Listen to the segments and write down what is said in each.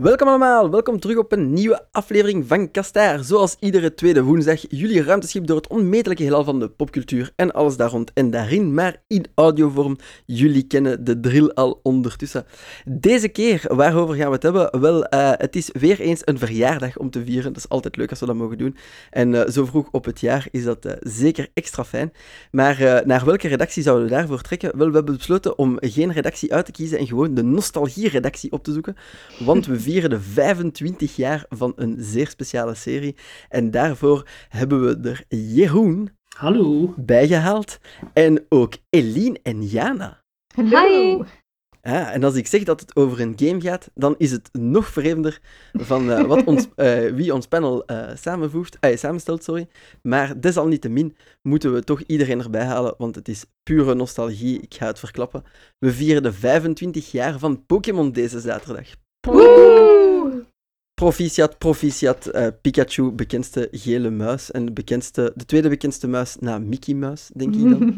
Welkom allemaal, welkom terug op een nieuwe aflevering van Kastaar. Zoals iedere tweede woensdag, jullie ruimteschip door het onmetelijke heelal van de popcultuur en alles daar rond en daarin, maar in audiovorm. Jullie kennen de drill al ondertussen. Deze keer, waarover gaan we het hebben? Wel, uh, het is weer eens een verjaardag om te vieren. Dat is altijd leuk als we dat mogen doen. En uh, zo vroeg op het jaar is dat uh, zeker extra fijn. Maar naar welke redactie zouden we daarvoor trekken? Wel, we hebben besloten om geen redactie uit te kiezen en gewoon de nostalgie-redactie op te zoeken. Want we vieren de 25 jaar van een zeer speciale serie. En daarvoor hebben we er Jeroen Hallo. bijgehaald. En ook Eline en Jana. Hallo. Ja, en als ik zeg dat het over een game gaat, dan is het nog vreemder van uh, wat ons, uh, wie ons panel uh, samenvoegt, samenstelt. Sorry. Maar desalniettemin moeten we toch iedereen erbij halen, want het is pure nostalgie. Ik ga het verklappen. We vieren de 25 jaar van Pokémon deze zaterdag. Woe! Proficiat, proficiat, uh, Pikachu, bekendste gele muis. En de, bekendste, de tweede bekendste muis na Mickey Mouse, denk ik dan.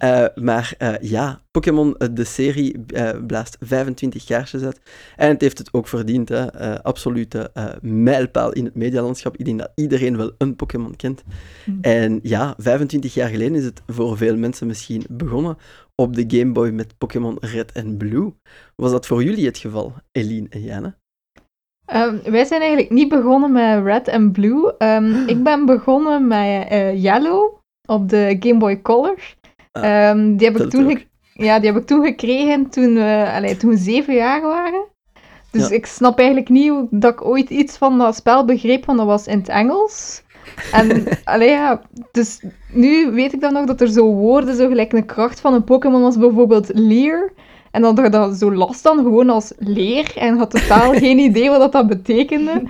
uh, maar uh, ja, Pokémon, de serie, blaast 25 jaarsjes uit. En het heeft het ook verdiend. Hè. absolute mijlpaal in het medialandschap. Ik denk dat iedereen wel een Pokémon kent. Mm. En ja, 25 jaar geleden is het voor veel mensen misschien begonnen op de Game Boy met Pokémon Red en Blue. Was dat voor jullie het geval, Eline en Jana? Um, wij zijn eigenlijk niet begonnen met Red en Blue. Um, ik ben begonnen met uh, Yellow op de Game Boy Color. Ah, um, die, heb ik toen ja, die heb ik toen gekregen toen we, allee, toen we zeven jaar waren. Dus ja. ik snap eigenlijk niet dat ik ooit iets van dat spel begreep, want dat was in het Engels. En allee, ja, dus nu weet ik dan nog dat er zo woorden, zo gelijk een kracht van een Pokémon als bijvoorbeeld Leer. En dan dat dat zo last dan gewoon als leer en had totaal geen idee wat dat, dat betekende.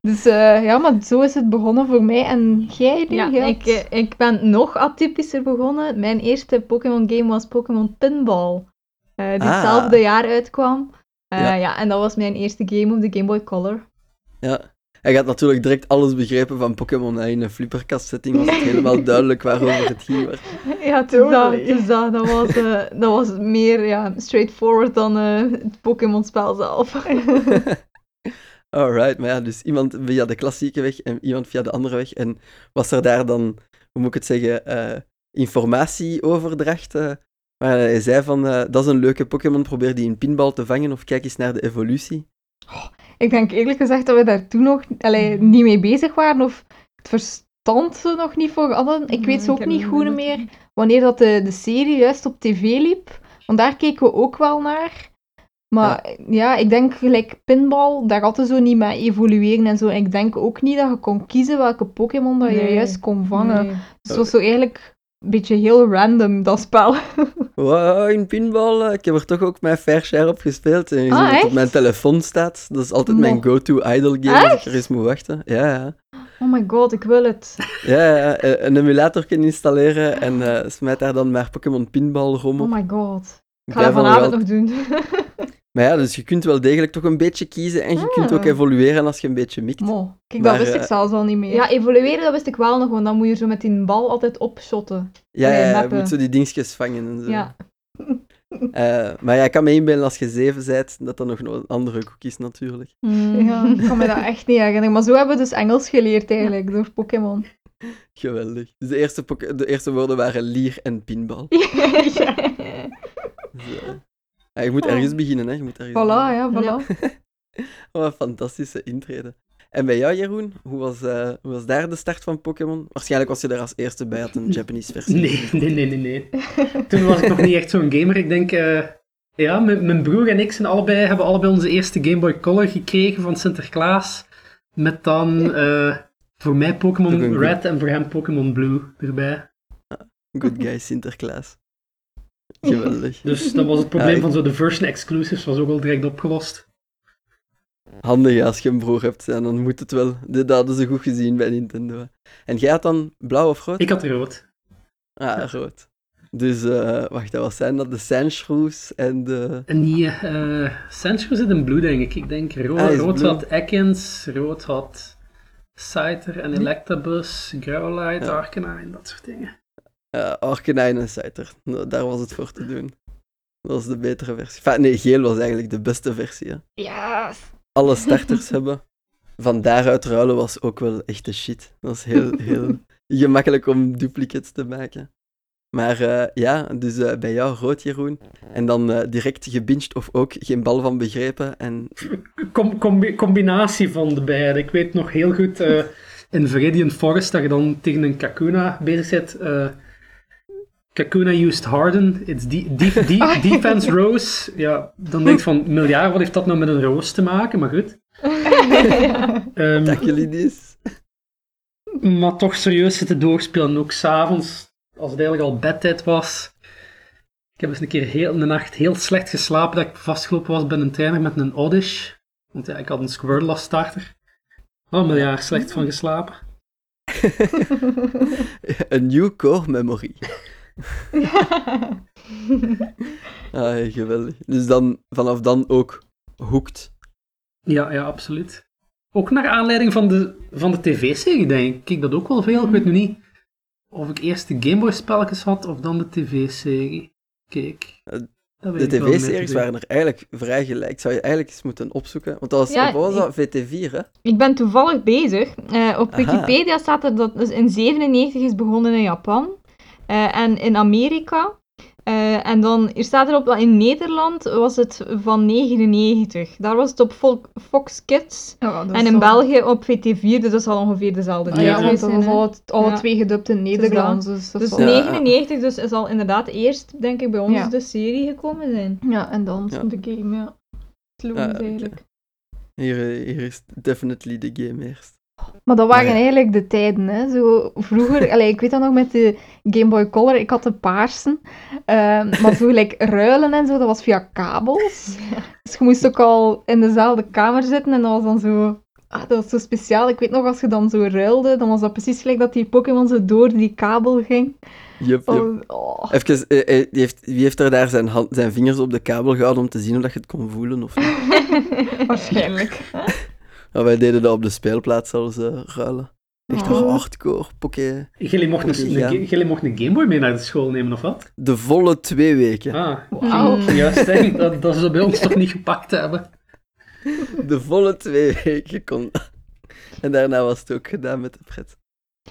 Dus uh, ja, maar zo is het begonnen voor mij. En jij, Ja, ik, uh, ik ben nog atypischer begonnen. Mijn eerste Pokémon game was Pokémon Pinball. Uh, die ah. hetzelfde jaar uitkwam. Ja. ja, en dat was mijn eerste game op de Game Boy Color. Ja, hij had natuurlijk direct alles begrepen van Pokémon. In een flipperkast setting was het helemaal duidelijk waarover het ging. Maar... Ja, dus dat, dus dat, dat, was, uh, dat was meer ja, straightforward dan uh, het Pokémon-spel zelf. Alright, maar ja, dus iemand via de klassieke weg en iemand via de andere weg. En was er daar dan, hoe moet ik het zeggen, uh, informatieoverdracht? waar hij zei van, dat is een leuke Pokémon, probeer die in pinbal te vangen of kijk eens naar de evolutie. Oh, ik denk eerlijk gezegd dat we daar toen nog allee, niet mee bezig waren of het verstand nog niet voor hadden. Ik weet zo ook niet goed meer wanneer dat de, de serie juist op tv liep. Want daar keken we ook wel naar. Maar ja, ja ik denk gelijk pinball, daar hadden zo niet mee evolueren en zo. En ik denk ook niet dat je kon kiezen welke Pokémon dat je nee. juist kon vangen. Nee. Dus het was zo eigenlijk een beetje heel random, dat spel. Wow, in pinball, ik heb er toch ook mijn fair share op gespeeld. En je ah, ziet dat op mijn telefoon staat. Dat is altijd mijn go-to idle game als ik er eens moet wachten. Ja, ja. Oh my god, ik wil het. Ja, ja een emulator kunnen installeren en uh, smijt daar dan maar Pokémon Pinball rom op. Oh my god. Ik ga dat vanavond nog doen. Maar ja, dus je kunt wel degelijk toch een beetje kiezen en je ah. kunt ook evolueren als je een beetje mikt. Mo, kijk, dat wist ik zelfs al niet meer. Ja, evolueren, dat wist ik wel nog, want dan moet je zo met die bal altijd opshotten. Ja, ja, je moet zo die dingetjes vangen en zo. Ja. Uh, maar ja, ik kan me inbeelden als je zeven bent, dat dat nog een andere koek is natuurlijk. Mm, ja, ik kan me dat echt niet herinneren. Maar zo hebben we dus Engels geleerd eigenlijk, door Pokémon. Geweldig. Dus de eerste, de eerste woorden waren lier en pinbal. ja. Zo. Ja, je moet ergens beginnen, hè. Je moet ergens voilà, ja, voilà. Wat een fantastische intrede. En bij jou, Jeroen, hoe was, uh, hoe was daar de start van Pokémon? Waarschijnlijk was je er als eerste bij, had een Japanese versie. Nee, nee, nee, nee. nee. Toen was ik nog niet echt zo'n gamer. Ik denk, uh, ja, mijn broer en ik zijn allebei, hebben allebei onze eerste Game Boy Color gekregen van Sinterklaas. Met dan uh, voor mij Pokémon Red en voor hem Pokémon Blue erbij. Good guy, Sinterklaas. Geweldig. Dus dat was het probleem ja, van zo de version exclusives, was ook al direct opgelost. Handig als je een broer hebt, en dan moet het wel. Dit hadden ze goed gezien bij Nintendo. En jij had dan blauw of rood? Ik had rood. Ah, rood. Dus, uh, wacht, wat zijn dat? De Sandshrews en de... Nee, uh, Sandshrews en blue, denk ik. Ik denk rood, ah, rood had Ekans, rood had Scyther en Electabuzz, Growlite, ja. Arcanine, dat soort dingen. Uh, en Scyther, daar was het voor te doen. Dat was de betere versie. Enfin, nee, geel was eigenlijk de beste versie. Hè? Ja, alle starters hebben. Van daaruit ruilen was ook wel echt de shit. Dat was heel, heel gemakkelijk om duplicates te maken. Maar uh, ja, dus uh, bij jou rood, Jeroen. En dan uh, direct gebinged of ook geen bal van begrepen. En... Com combi combinatie van de beide. Ik weet nog heel goed in Viridian Forest dat je dan tegen een Kakuna bezig zit. Kakuna used Harden. It's de de de oh, defense rose. Ja, dan denk je van, miljard, wat heeft dat nou met een roos te maken? Maar goed. ja. um, dat jullie Maar toch serieus zitten doorspelen. Ook s'avonds als het eigenlijk al bedtijd was. Ik heb eens een keer heel, een nacht heel slecht geslapen dat ik vastgelopen was bij een trainer met een Oddish. Want ja, ik had een Squirtle als starter. Oh, ja, slecht van geslapen. een new core memory. ah, geweldig. Dus dan, vanaf dan ook hoekt. Ja, ja, absoluut. Ook naar aanleiding van de, van de tv-serie, denk ik. dat ook wel veel. Ik weet nu niet of ik eerst de Gameboy-spelletjes had of dan de tv-serie. Kijk. Eh, de tv-series waren er eigenlijk vrij gelijk. Zou je eigenlijk eens moeten opzoeken. Want dat was, ja, was dat? VT4, hè? Ik ben toevallig bezig. Uh, op Wikipedia staat er dat dus in 97 is begonnen in Japan. Uh, en in Amerika uh, en dan, hier staat erop dat in Nederland was het van 99. Daar was het op Fox Kids. En in België op VT4, dus dat zal ongeveer dezelfde tijd zijn. Ja, want dat was al, alle twee gedubt in Nederlands. Dus, dus 99 dus is al inderdaad eerst, denk ik, bij ons de serie gekomen zijn. Ja, en dan de game, ja. Sloeg eigenlijk. Hier, hier is definitely de game eerst. Maar dat waren eigenlijk de tijden, hè. Zo vroeger, allee, ik weet dat nog met de Game Boy Color, ik had de paarsen. Uh, maar zo gelijk ruilen en zo, dat was via kabels. Dus je moest ook al in dezelfde kamer zitten en dat was dan zo... Ah, dat was zo speciaal. Ik weet nog, als je dan zo ruilde, dan was dat precies gelijk dat die Pokémon zo door die kabel ging. Yep, yep. Oh. Even, eh, eh, heeft, wie heeft er daar zijn, hand, zijn vingers op de kabel gehouden om te zien of dat je het kon voelen? Of Waarschijnlijk. Ja, wij deden dat op de speelplaats zelfs uh, ruilen. Echt oh. hardcore, poké. Jullie mochten, een, jullie mochten een Gameboy mee naar de school nemen, of wat? De volle twee weken. Ah, wow. juist, hè. Dat, dat ze bij ons toch niet gepakt hebben. De volle twee weken kon En daarna was het ook gedaan met de pret.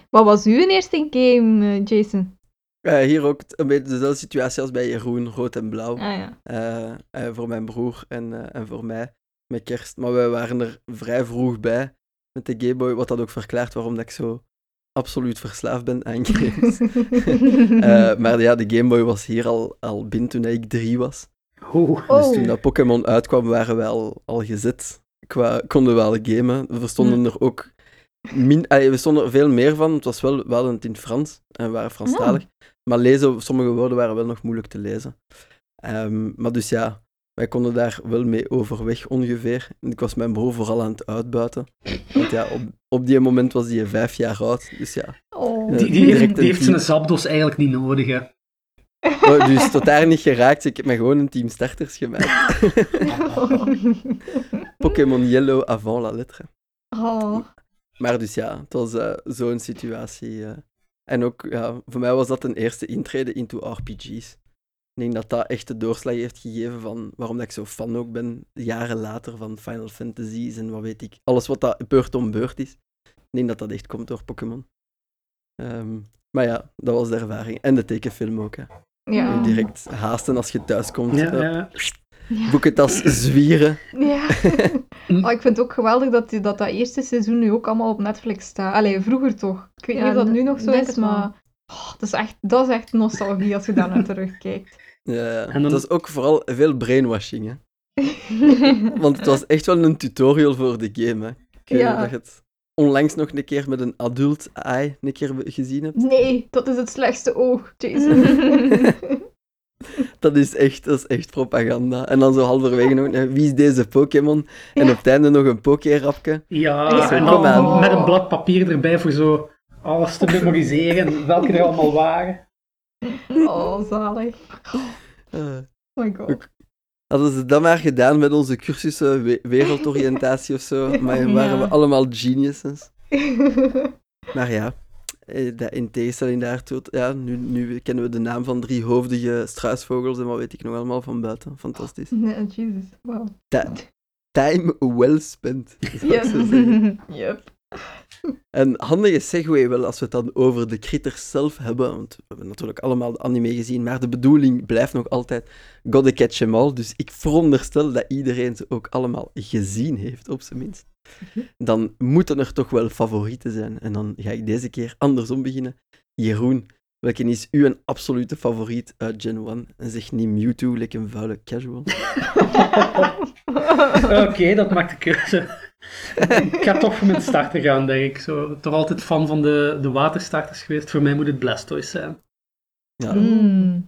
Wat was uw eerste game, eh, Jason? Uh, hier ook een beetje dezelfde situatie als bij Jeroen, rood en blauw. Ah, ja. uh, voor mijn broer en, en voor mij met kerst. Maar wij waren er vrij vroeg bij met de Game Boy, wat dat ook verklaart waarom dat ik zo absoluut verslaafd ben aan games. uh, maar ja, de Game Boy was hier al, al binnen toen ik drie was. Oh. Dus toen dat Pokémon uitkwam, waren we al, al gezet. Qua, konden we wel gamen. We stonden er ook... Min, we stonden er veel meer van. Het was wel, we hadden het in het Frans en we waren Franstalig. Maar lezen, sommige woorden waren wel nog moeilijk te lezen. Um, maar dus ja, wij konden daar wel mee overweg ongeveer. ik was mijn broer vooral aan het uitbuiten. Want ja, op, op die moment was hij vijf jaar oud. Dus ja. Oh. Die, die, heeft, die heeft zijn zapdos eigenlijk niet nodig, hè. Oh, dus tot daar niet geraakt. Ik heb me gewoon een team starters gemaakt. Pokémon Yellow avant la lettre. Oh. Maar dus ja, het was uh, zo'n situatie. Uh. En ook, ja, voor mij was dat een eerste intrede into RPG's. Ik denk dat dat echt de doorslag heeft gegeven van waarom dat ik zo fan ook ben, jaren later, van Final Fantasies en wat weet ik. Alles wat dat beurt om beurt is. Ik denk dat dat echt komt door Pokémon. Um, maar ja, dat was de ervaring. En de tekenfilm ook, hè. Ja. Direct haasten als je thuis komt. Ja, ja. Boekentas zwieren. Ja. oh, ik vind het ook geweldig dat, dat dat eerste seizoen nu ook allemaal op Netflix staat. Allee, vroeger toch. Ik weet niet of dat nu nog zo is, maar... Oh, dat, is echt, dat is echt nostalgie als je daar naar terugkijkt. Ja, en dan... dat is ook vooral veel brainwashing, hè. Want het was echt wel een tutorial voor de game, hè. Ik weet ja. dat je het onlangs nog een keer met een adult eye een keer gezien hebt. Nee, dat is het slechtste oog, Jason. dat, is echt, dat is echt propaganda. En dan zo halverwege nog, wie is deze Pokémon? En op het einde nog een Poké-rapje. Ja, en dan met een blad papier erbij voor zo alles te memoriseren, welke er allemaal waren. Oh, zalig. Uh, oh my god. Hadden ze dat maar gedaan met onze cursussen wereldoriëntatie of zo, maar waren we allemaal geniuses. maar ja, eh, in tegenstelling daartoe, ja, nu, nu kennen we de naam van drie hoofdige struisvogels en wat weet ik nog allemaal van buiten. Fantastisch. Nee, Jesus, wow. time well spent. zeggen. Yep. Een handige segue wel als we het dan over de critters zelf hebben. Want we hebben natuurlijk allemaal de anime gezien, maar de bedoeling blijft nog altijd Gotta Catch 'em All. Dus ik veronderstel dat iedereen ze ook allemaal gezien heeft, op zijn minst. Dan moeten er toch wel favorieten zijn. En dan ga ik deze keer andersom beginnen. Jeroen, welke is uw absolute favoriet uit Gen 1? En zeg niet Mewtwo, lekker een vuile casual. Oké, dat maakt de keuze. ik ga toch voor mijn starter gaan, denk ik. Zo, toch altijd fan van de, de waterstarters geweest. Voor mij moet het Blastoise zijn. Ja, Mm.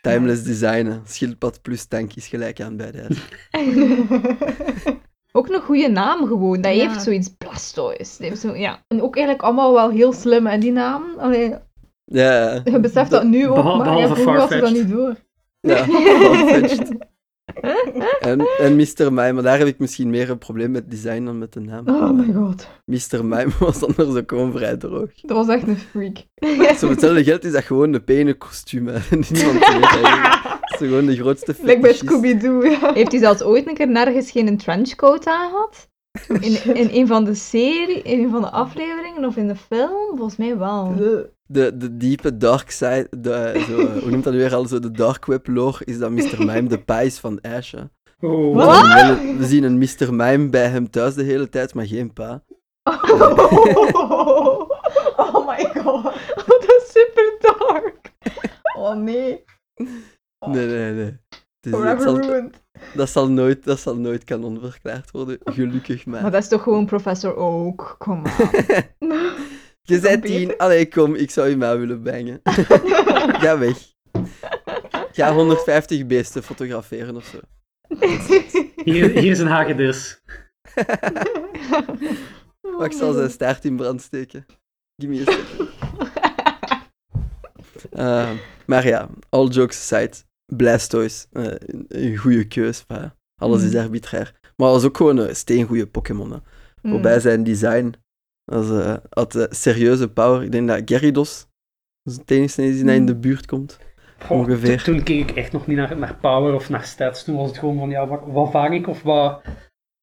timeless designen. Schildpad plus tank is gelijk aan bij de Ook een goede naam gewoon. Dat Ja. heeft zoiets Blastoise. Dat heeft zo, ja. En ook eigenlijk allemaal wel heel slim, hè, die naam. Allee, Ja, je beseft dat nu ook, maar ja, behalve vroeger was dat niet door. Ja, farfetched. En, en Mr. Mime, maar daar heb ik misschien meer een probleem met design dan met de naam. Oh my god. Mr. Mime was anders ook gewoon vrij droog. Dat was echt een freak. Zo hetzelfde geld is dat gewoon een pene kostuum. Niemand weet. Dat is gewoon de grootste Like bij. Scooby-Doo, ja. Heeft hij zelfs ooit een keer nergens geen trenchcoat aan gehad? In, in een van de serie, in een van de afleveringen of in de film? Volgens mij wel. De, de diepe dark side, de, zo, hoe noemt dat nu weer al, zo de dark web lore, is dat Mr. Mime de pa is van Ash. hè. Oh, We We zien een Mr. Mime bij hem thuis de hele tijd, maar geen pa. Oh my god. dat is super dark. Oh nee. Nee, nee, nee. Dus dat, Forever zal, ruined. dat, zal nooit, dat zal nooit kanon verklaard worden, gelukkig maar. Maar dat is toch gewoon Professor Oak? Kom maar. Je bent tien, allee kom, ik zou je maar willen bangen. Ga weg. Ga 150 beesten fotograferen of zo. hier, hier is een hagedis. Maar ik zal zijn staart in brand steken. Give me a second. Eh, maar ja, all jokes aside, Blastoise, eh, een, een goede keus. Maar alles is Mm. arbitrair. Maar dat was ook gewoon een steengoede Pokémon. Waarbij zijn design was, eh, had eh, serieuze power. Ik denk dat Gyarados dat is het enige die in de buurt komt. Goh, Ongeveer. Toen, keek ik echt nog niet naar, naar power of naar stats. Toen was het gewoon van, ja, wat, wat vang ik of wat,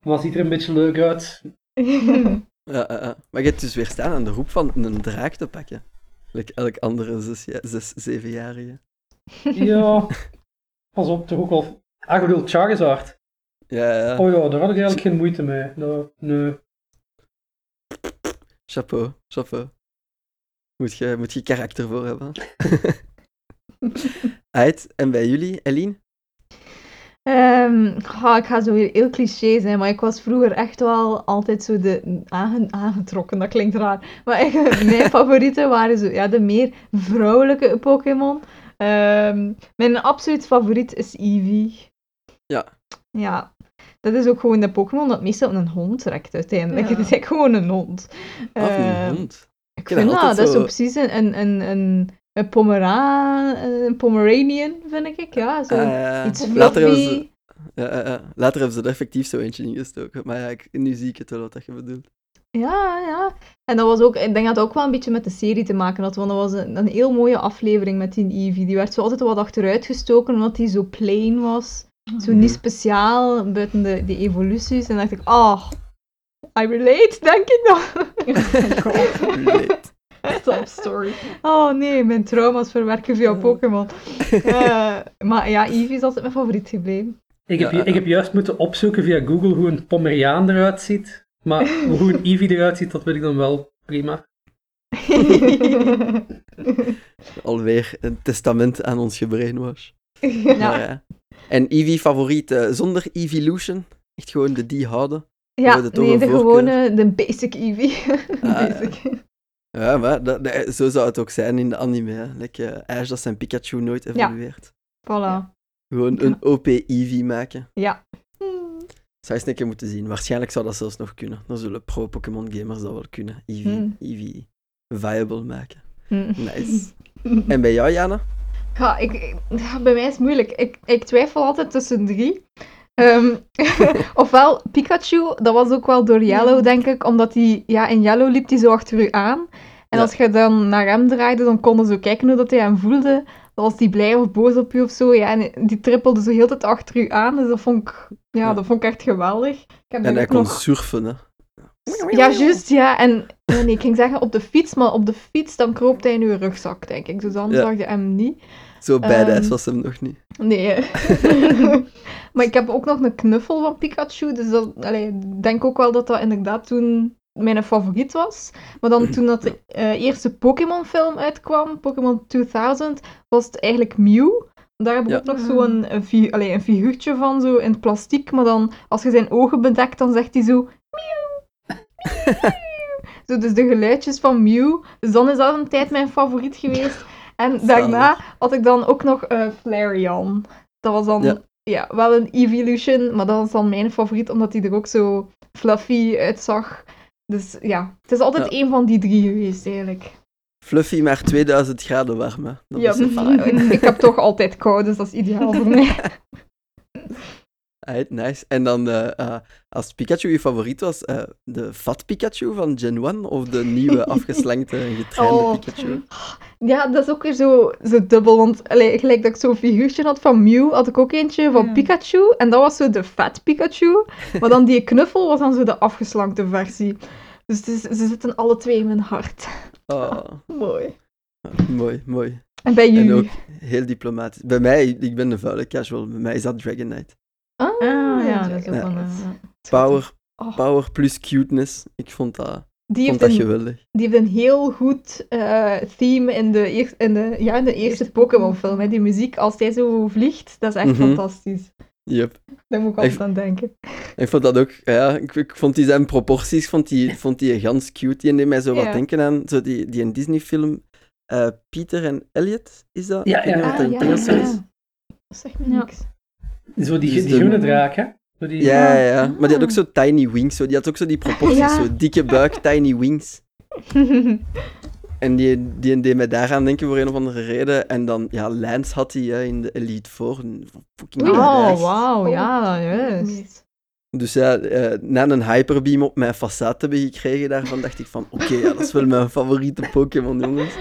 wat ziet er een beetje leuk uit? Ja, ja, ja. Maar je hebt dus weer staan aan de roep van een draak te pakken. Like elk andere zes, ja, zes zevenjarige. Ja, pas op, toch ook wel... Ah, je bedoelt Charizard? Ja, ja. Oh ja, daar had ik eigenlijk geen moeite mee. Dat, nee. Chapeau, chapeau. Moet je, moet je karakter voor hebben. Uit, en bij jullie, Eline? Ehm, ik ga zo weer heel cliché zijn, maar ik was vroeger echt wel altijd zo de aange- aangetrokken, dat klinkt raar. Maar mijn favorieten waren zo, ja, de meer vrouwelijke Pokémon. Ehm, mijn absoluut favoriet is Eevee. Ja. Ja, dat is ook gewoon de Pokémon dat meestal op een hond trekt uiteindelijk. Ja. Het is echt gewoon een hond. Of een Ehm, hond. Ik vind dat dat, is zo- zo precies een, een, een, een, een, Pomera, een Pomeranian, vind ik. Ja, zo Ah, iets later, hebben ze, fluffy. ja, later hebben ze er effectief zo eentje ingestoken. Maar ja, ik, nu zie ik het wel wat dat je bedoelt. Ja, ja. En dat was ook, ik denk dat het ook wel een beetje met de serie te maken had, want dat was een, een heel mooie aflevering met die Eevee. Die werd zo altijd wat achteruit gestoken, omdat die zo plain was. Zo Mhm. niet speciaal, buiten de, die evoluties. En dan dacht ik, ah, I relate, denk ik dan. Relate. Stop story. Oh nee, mijn trauma's verwerken via Pokémon. Eh, maar ja, Eevee is altijd mijn favoriet gebleven. Ik heb, Ja, ik heb juist moeten opzoeken via Google hoe een Pomeriaan eruit ziet. Maar hoe een Eevee eruit ziet, dat weet ik dan wel prima. Alweer een testament aan ons gebrainwash. ja, Maar ja. En Eevee favoriet eh, zonder Evolution? Echt gewoon de die houden? ja nee, de voorkeur? gewone, de basic Eevee. Ah, basic. Ja, maar dat, dat- zo zou het ook zijn in de anime. Hè. Like, eh, Ash dat zijn Pikachu nooit evolueert. Voilà. Gewoon een OP Eevee maken. Ja. Zou je eens een keer moeten zien. Waarschijnlijk zou dat zelfs nog kunnen. Dan zullen pro-Pokémon gamers dat wel kunnen. Eevee, Hmm. Eevee viable maken. Hm. Nice. En bij jou, Jana? Ja, ik, bij mij is het moeilijk. Ik, ik twijfel altijd tussen drie. Ehm, ofwel Pikachu, dat was ook wel door Yellow, denk ik, omdat hij, ja, in Yellow liep hij zo achter u aan. En Ja. als je dan naar hem draaide, dan konden ze kijken hoe dat hij hem voelde. dan was die blij of boos op u of zo. Ja, en die trippelde zo heel de tijd achter u aan. Dus dat vond ik, ja, Ja. dat vond ik echt geweldig. Ik heb En hij kon surfen, hè. Ja, juist, ja. En nee, ik ging zeggen op de fiets, maar op de fiets dan kroop hij in uw rugzak, denk ik. Dus dan Ja. zag je hem niet. Zo badass Ehm, was hem nog niet. Nee. maar ik heb ook nog een knuffel van Pikachu. Dus dat, allee, ik denk ook wel dat dat inderdaad toen mijn favoriet was. Maar dan toen dat de eh, eerste Pokémon-film uitkwam, Pokémon 2000, was het eigenlijk Mew. Daar heb ik Ja. ook nog zo'n een, fi een figuurtje van, zo in het plastiek. Maar dan, als je zijn ogen bedekt, dan zegt hij zo... Zo, dus de geluidjes van Mew. Dus dan is dat een tijd mijn favoriet geweest. En daarna had ik dan ook nog eh Flareon. Dat was dan Ja. ja. wel een Evolution, maar dat was dan mijn favoriet, omdat hij er ook zo fluffy uitzag. Dus ja, het is altijd Ja. één van die drie geweest, eigenlijk. Fluffy, maar 2000 graden warm, hè. Dat Ja, is ik heb toch altijd kou, dus dat is ideaal voor mij. Alright, nice. En dan, eh, eh, als Pikachu je favoriet was, eh, de Fat Pikachu van Gen 1 of de nieuwe afgeslankte en getrainde Oh. Pikachu? Ja, dat is ook weer zo, zo dubbel, want allee, gelijk dat ik zo'n figuurtje had van Mew, had ik ook eentje van Ja. Pikachu, en dat was zo de fat Pikachu, maar dan die knuffel was dan zo de afgeslankte versie. Dus is- ze zitten alle twee in mijn hart. Oh, Mooi. mooi, mooi. En bij En jullie? ook heel diplomatisch. Bij mij, ik ben een vuile casual, bij mij is dat Dragonite. Ah, Ah, ja, dat is ook wel een... Power, Oh. power plus cuteness. Ik vond dat, Die vond heeft, dat een, geweldig. die heeft een heel goed eh, theme in de, eer- in de, ja, in de eerste Pokémon-film. hè. Die muziek, als hij zo vliegt, dat is echt Mhm. fantastisch. Yep. Daar moet ik altijd aan denken. Ik vond dat ook, ja, ik, ik vond die zijn proporties, vond die, vond die gans cute. Die deed mij zo wat denken aan zo die, die een Disney-film, eh Pieter en Elliot, is dat? Ja, ja. Ah, ja, is. ja. Dat zegt me Ja. niks. Zo die, Dus die de- groene draak, hè? Zo die... Ja, ja, ja. Maar die had ook Ah. zo tiny wings. Zo. Die had ook zo die proporties. Ja. Zo dikke buik, tiny wings. En die, die deed mij daaraan denken voor een of andere reden. En dan, ja, Lance had hij hè, in de Elite Four. Fucking. Oh, wauw, ja, juist. Dus ja, eh, na een hyperbeam op mijn façade te hebben gekregen daarvan, dacht ik van, oké, ja, dat is wel mijn favoriete Pokémon, jongens.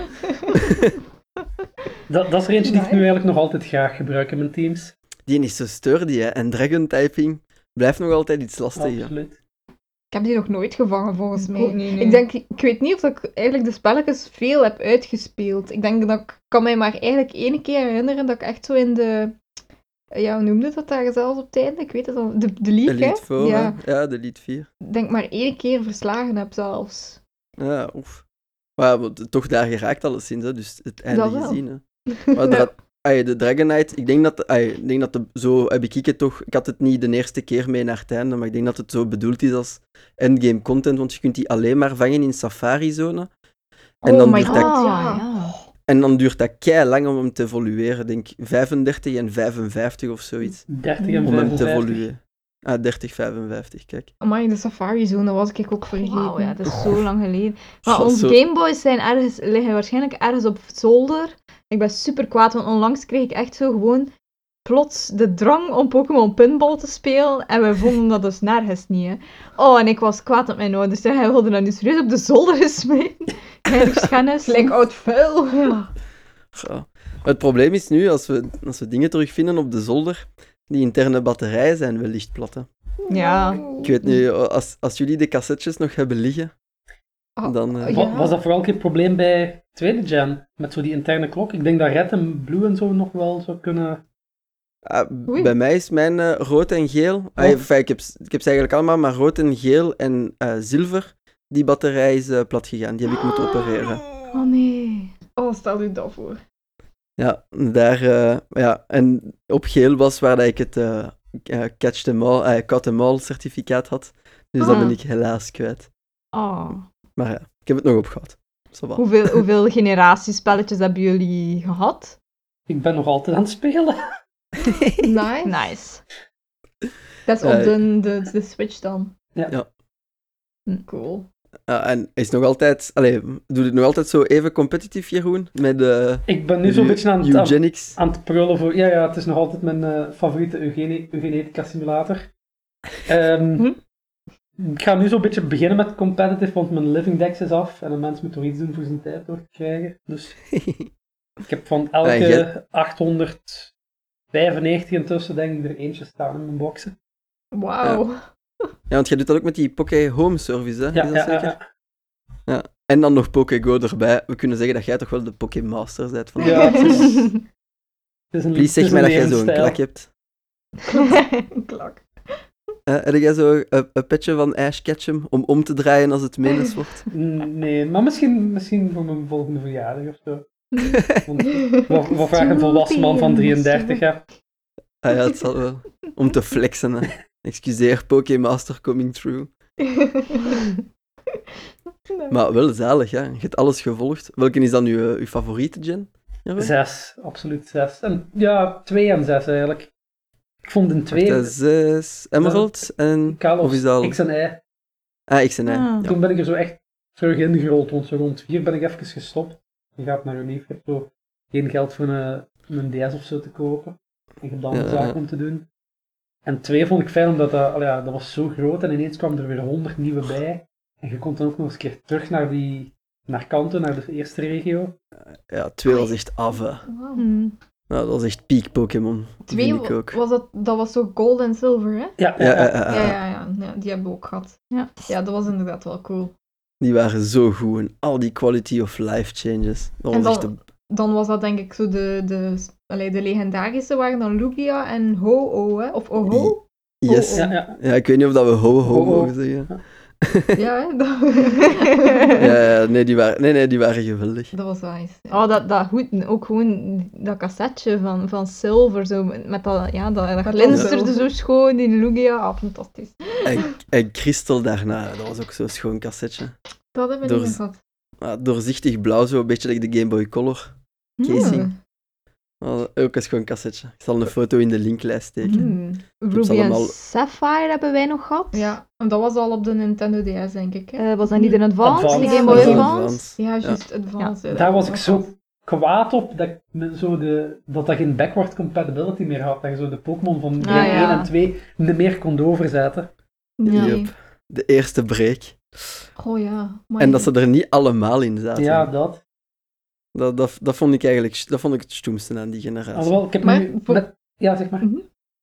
Dat, dat is er eentje die ik nu eigenlijk nog altijd graag gebruik in mijn teams. Die is zo sturdy, hè. En Dragon-typing blijft nog altijd iets lastig, ja. Absoluut. Ik heb die nog nooit gevangen, volgens mij. Nee. Ik denk, ik weet niet of ik eigenlijk de spelletjes veel heb uitgespeeld. Ik denk dat ik kan mij maar eigenlijk één keer herinneren dat ik echt zo in de... Ja, hoe noemde dat daar zelfs op het einde? Ik weet het al. De, de league, hè? 4, Ja, hè. Ja, de Elite 4. ik denk maar één keer verslagen heb zelfs. Ja, oef. Maar ja, toch daar geraakt alleszins, hè. Dus het einde gezien, hè. Maar dat, ay, de Dragonite, ik denk dat, ay, ik denk dat de, zo heb ik het toch, ik had het niet de eerste keer mee naar het einde, maar ik denk dat het zo bedoeld is als endgame content, want je kunt die alleen maar vangen in Safari-zone. En oh dan my duurt god, dat- ja. ja. En dan duurt dat kei lang om hem te evolueren. Ik denk 35 en 55 of zoiets. 30 en Om hem te 55. evolueren. Ah, 30, 55, kijk. Amai, de Safari-zone was ik ook vergeten. Wauw, ja, dat is zo lang geleden. Maar onze zo- Gameboys zijn ergens, liggen waarschijnlijk ergens op zolder. Ik ben super kwaad, want onlangs kreeg ik echt zo gewoon plots de drang om Pokémon Pinball te spelen. En we vonden dat dus nergens niet, hè. Oh, en ik was kwaad op mijn ouders. Hij wilde dat nu serieus op de zolder gesmeten. Heiligschennis. Gelijk oud vuil. Ja. Het probleem is nu, als we, als we dingen terugvinden op de zolder, die interne batterijen zijn wellicht plat. hè. Ja. Ik weet niet, als, als jullie de cassettes nog hebben liggen, Ah, dan... eh, ja. Wa- Was dat vooral ook probleem bij tweede gen? Met zo die interne klok? Ik denk dat Red en Blue en zo nog wel zou kunnen... Ah, Oei. bij mij is mijn eh, rood en geel. Ah, enfin, ik, heb, ik heb ze eigenlijk allemaal, maar rood en geel en eh, zilver. Die batterij is eh, plat gegaan. Die heb ik moeten opereren. Oh nee. Oh, stel u dat voor. Ja, daar, eh, ja, en op geel was waar dat ik het Catch them all, eh, Caught them all certificaat had. Dus dat Ah. ben ik helaas kwijt. Oh. Maar ja, ik heb het nog opgehad. Zo wat. Hoeveel, hoeveel generatiespelletjes hebben jullie gehad? Ik ben nog altijd aan het spelen. Nice. Nice. Dat is op Eh, de, de, de Switch dan. Ja. Ja. Cool. Ja, en is nog altijd, allee, doe het nog altijd zo even competitief, Jeroen? Met de Ik ben nu zo'n beetje aan het, aan, het prullen voor... Ja, ja, het is nog altijd mijn eh, favoriete eugene- eugenetica simulator. Ehm, Hm? Ik ga nu zo'n beetje beginnen met competitive, want mijn living dex is af en een mens moet toch iets doen voor zijn tijd door te krijgen. Dus Ik heb van elke Ah, jij- 895 intussen, denk ik, er eentje staan in mijn boxen. Wauw. Ja, want jij doet dat ook met die Poké Home Service, hè? Ja, Is dat ja, ja, zeker? ja. En dan nog Pokégo erbij. We kunnen zeggen dat jij toch wel de Pokémaster bent van Ja, het is, het is een, Please zeg mij dat jij een zo'n klak hebt. Klak. Eh, heb jij zo een, een petje van Ash Ketchum om om te draaien als het menens wordt? Nee, maar misschien, misschien voor mijn volgende verjaardag of zo. Wat, vraagt een volwassen man van 33, hè? Ah ja, het zal wel. Om te flexen, hè. Excuseer, Pokémaster coming through. Maar wel zalig, hè. Je hebt alles gevolgd. Welke is dan uw, uw favoriete, Jen? Jeroen? Zes, absoluut zes. En, ja, twee en zes eigenlijk. Ik vond een Wacht, twee, hè, zes Emerald en... Kalos, of is dat al- X en Y. Ah, X en Y. Ah. Ja. Toen ben ik er zo echt terug ingerold, want zo rond vier ben ik even gestopt. Je gaat naar lief, je hebt zo geen geld voor een, een DS of zo te kopen. En je hebt dan Ja, een zaak ja. om te doen. En twee vond ik fijn, omdat dat, ja, dat was zo groot en ineens kwamen er weer honderd nieuwe bij. En je kon dan ook nog eens een keer terug naar die, naar Kanto, naar de eerste regio. Ja, twee was echt af, hè. Wauw. Nou, dat was echt peak Pokémon. Twee Vind ik ook. was dat, dat was zo gold en silver, hè? Ja, Ja, ja, ja, Ja, ja, ja, ja, die hebben we ook gehad. Ja. ja, dat was inderdaad wel cool. Die waren zo goed. En al die quality of life changes. Dat En was dan- echt de... Dan was dat denk ik zo de, de, allee, de legendarische waren dan Lugia en Ho-Oh, hè? Of Oho? Yes. ja, ja. Ja, ik weet niet of dat we Ho-ho. mogen zeggen. Ja, hè? Dat, Ja, ja, nee, die waren, nee, nee, die waren geweldig. dat was wel eens. Oh, dat, dat goed, ook gewoon dat cassetje van, van Silver, zo, met dat, ja, dat, dat glinsterde zo schoon in Lugia. Ah, fantastisch. En, en Crystal daarna, dat was ook zo'n schoon cassetje. Dat hebben we Door- niet gehad. Ah, doorzichtig blauw, zo een beetje like de Game Boy Color. Casing. Hmm. Ah, ook een schoon cassetje. Ik zal een foto in de linklijst steken. Hmm. Ruby en Sapphire hebben wij nog gehad. Ja, en dat was al op de Nintendo DS, denk ik. Hè? Eh, was dat niet in Advance? Advance. De Game Boy Ja, Advance? Ja, juist, Advanced. hè, Daar was ik zo kwaad op dat, zo de, dat dat geen backward compatibility meer had. Dat je zo de Pokémon van Ah, game ja. 1 en 2 niet meer kon overzetten. Ja. Yep. De eerste break. Oh ja. maar En dat ze er niet allemaal in zaten. Ja, dat. Dat, dat, dat vond ik eigenlijk dat vond ik het stoemste aan die generatie. Alhoewel, ik heb Maar nu voor- met- Ja, zeg maar.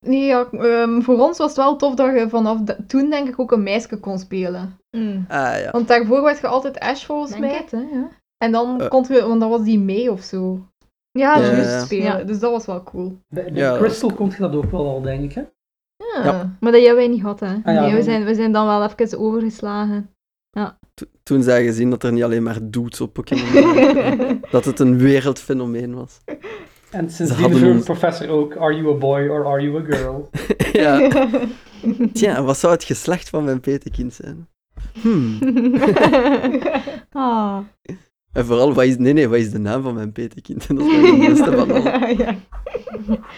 Nee, ja, ehm, voor ons was het wel tof dat je vanaf de- toen denk ik ook een meisje kon spelen. Mm. Ah ja. Want daarvoor werd je altijd Ash volgens Denk mij. het, hè, ja. En dan Eh. kon je, want dat was die mee of zo. Ja, Ja, juist ja. spelen. Ja. Dus dat was wel cool. Bij, Ja, Crystal kon je dat ook wel al, denk ik. Hè? Ja. Ja. Maar dat hebben wij niet gehad, hè. Ah, ja, nee, we dan- zijn, we zijn dan wel even overgeslagen. To- toen zij gezien dat er niet alleen maar dudes op Pokémon waren. dat het een wereldfenomeen was. En sindsdien hadden ons- professor ook, are you a boy or are you a girl? ja. Tja, wat zou het geslacht van mijn petekind zijn? Hmm. ah. En vooral, wat is, nee, nee, wat is de naam van mijn petekind? Dat is mijn beste van al. ja.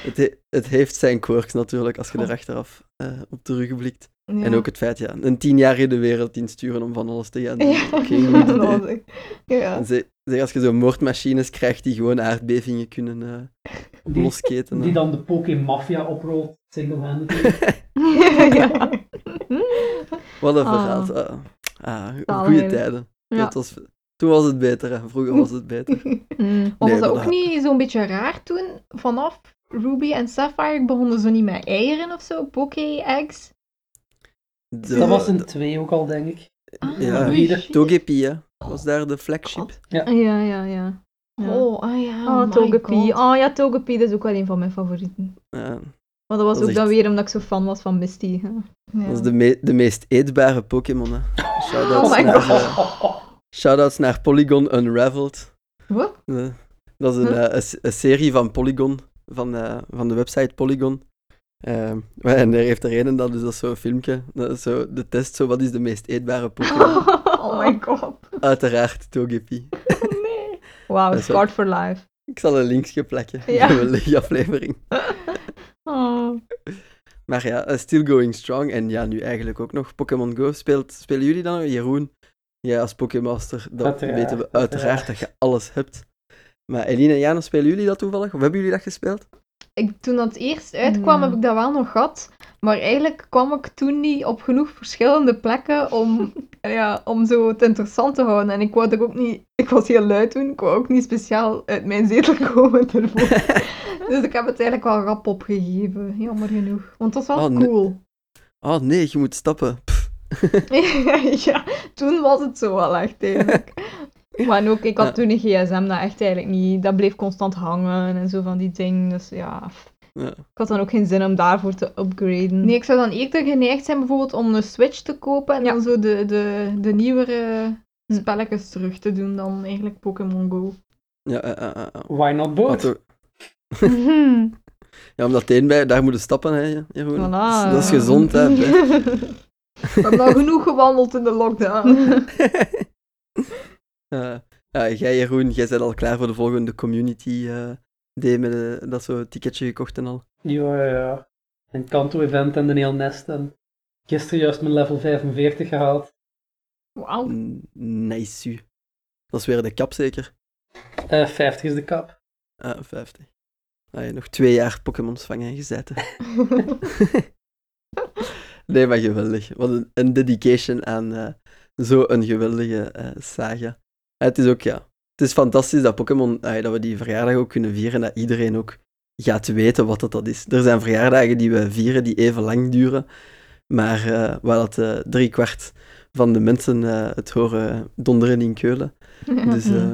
Het, he- het heeft zijn quirks natuurlijk, als je er achteraf eh, op terugblikt. Ja. En ook het feit, ja, een tien jaar in de wereld insturen om van alles te gaan doen. Ja, Geen goed dat idee. Ja. En ze- zeg, als je zo moordmachines krijgt die gewoon aardbevingen kunnen eh Die, losketen. die dan de Pokémafia oprolt, single-handedly. ja. Wat een Ah. verhaal. Ah, ah, goede tijden. Ja. Dat was, toen was het beter, hè. vroeger was het beter. Mm. Nee, was dat ook dat- niet zo'n beetje raar toen? Vanaf Ruby en Sapphire begonnen ze niet met eieren of zo? Poké-eggs? De- dat was in 2 ook al, denk ik. Ah, Ja. Togepi, hè, was daar de flagship. Ja, ja, ja. ja. Oh, ah ja. Oh, Togepi. Oh ja, Togepi, dat is ook wel een van mijn favorieten. Ja, Maar dat was Dat ook dan weer omdat ik zo fan was van Misty. hè. Ja. dat is de, me- de meest eetbare Pokémon. Hè. Shoutouts, Oh my naar, God. eh, shoutouts naar Polygon Unraveled. Wat? Eh, dat is een, Huh? eh, een, serie van Polygon, van, eh, van de website Polygon. En er heeft er een, en dat is dat zo'n filmpje. Dat is zo de test, zo, wat is de meest eetbare Pokémon? Oh my god. Uiteraard Togepi. Nee. Wauw, wel- Scarred for Life. Ik zal een linkje plakken. Ja. Ja. die aflevering. Oh. Maar ja, eh, still going strong. En ja, nu eigenlijk ook nog Pokémon Go. Speelt, spelen jullie dan? Jeroen, jij als Pokémaster, dan Uiteraard, weten we uiteraard uiteraard. dat je alles hebt. Maar Eline en Jana, spelen jullie dat toevallig? Of hebben jullie dat gespeeld? Ik, toen dat eerst uitkwam, heb ik dat wel nog gehad. Maar eigenlijk kwam ik toen niet op genoeg verschillende plekken om, ja, om zo het interessant te houden. En ik wou er ook niet... Ik was heel luid toen, ik wou ook niet speciaal uit mijn zetel komen ervoor. dus ik heb het eigenlijk wel rap opgegeven, jammer genoeg. Want dat was wel Oh, nee. cool. Oh nee, je moet stappen. Ja, toen was het zo wel echt eigenlijk. Maar ook, ik had Ja. toen een gsm dat echt eigenlijk niet... Dat bleef constant hangen en zo van die dingen. Dus ja, Ja. ik had dan ook geen zin om daarvoor te upgraden. Nee, ik zou dan eerder geneigd zijn bijvoorbeeld om een Switch te kopen en Ja. dan zo de, de, de nieuwere Hm. spelletjes terug te doen dan eigenlijk Pokémon Go. Ja, eh, eh, eh, eh. Why not both? Wat ook- ja, omdat de een bij, daar moeten stappen, hè, Jeroen. Voilà. Dat, is, dat is gezond, hè. We hebben al genoeg gewandeld in de lockdown. Eh, ja, jij, Jeroen, jij bent al klaar voor de volgende community eh day met eh, dat zo ticketje gekocht en al. Ja, ja, ja. Een Kanto-event en een heel nest. En gisteren juist mijn level 45 gehaald. Wauw. Nice. u. Dat is weer de kap, zeker? Eh 50 is de kap. Ah, 50. Ah, je nog twee jaar Pokémons vangen en gezeten. nee, maar geweldig. Wat een, dedication aan eh zo'n geweldige eh, saga. Ja, het is ook, ja, het is fantastisch dat Pokémon, ah, dat we die verjaardag ook kunnen vieren, dat iedereen ook gaat weten wat dat, dat is. Er zijn verjaardagen die we vieren die even lang duren, maar eh waar dat eh drie kwart van de mensen eh, het horen donderen in Keulen. Dus eh,